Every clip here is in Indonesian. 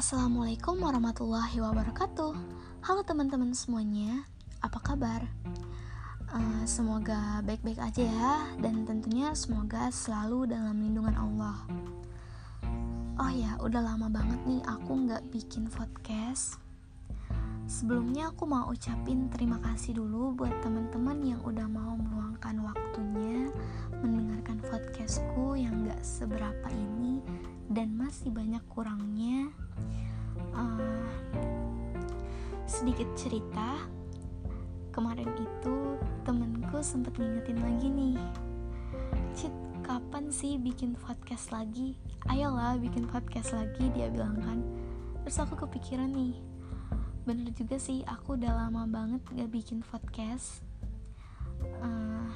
Assalamualaikum warahmatullahi wabarakatuh. Halo teman-teman semuanya, apa kabar? Uh, semoga baik-baik aja ya, dan tentunya semoga selalu dalam lindungan Allah. Oh ya, udah lama banget nih aku nggak bikin podcast. Sebelumnya aku mau ucapin terima kasih dulu buat teman-teman yang udah mau meluangkan waktunya mendengarkan podcastku yang gak seberapa ini dan masih banyak kurangnya sedikit cerita. Kemarin itu temenku sempet ngingetin lagi nih. Cit kapan sih bikin podcast lagi? Ayolah bikin podcast lagi dia bilang kan. Terus aku kepikiran nih. Bener juga sih aku udah lama banget gak bikin podcast. Uh,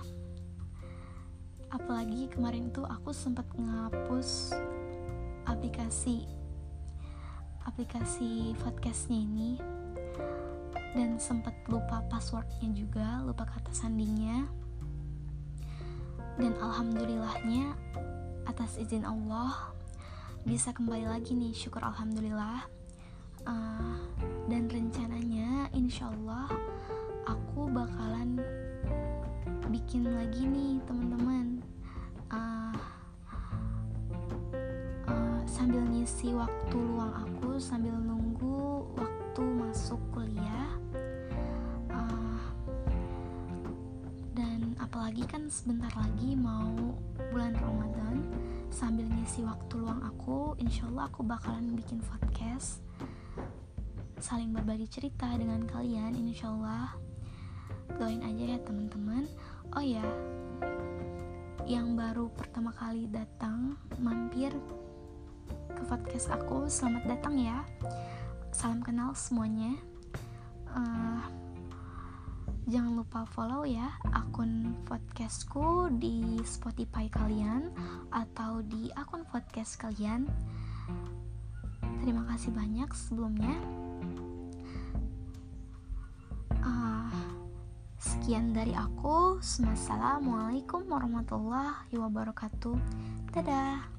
apalagi kemarin tuh aku sempet ngapus aplikasi aplikasi podcastnya ini dan sempat lupa passwordnya juga lupa kata sandingnya dan alhamdulillahnya atas izin Allah bisa kembali lagi nih syukur alhamdulillah. Uh, dan rencananya insya Allah aku bakalan bikin lagi nih teman-teman. Uh, sambil ngisi waktu luang aku sambil nunggu waktu masuk kuliah uh, dan apalagi kan sebentar lagi mau bulan Ramadan sambil ngisi waktu luang aku insya Allah aku bakalan bikin podcast saling berbagi cerita dengan kalian insya Allah doain aja ya teman-teman. Oh ya yang baru pertama kali datang mampir ke podcast aku selamat datang ya salam kenal semuanya. Uh, jangan lupa follow ya akun podcastku di Spotify kalian atau di akun podcast kalian. Terima kasih banyak sebelumnya. Uh, sekian dari aku. Assalamualaikum warahmatullahi wabarakatuh. Dadah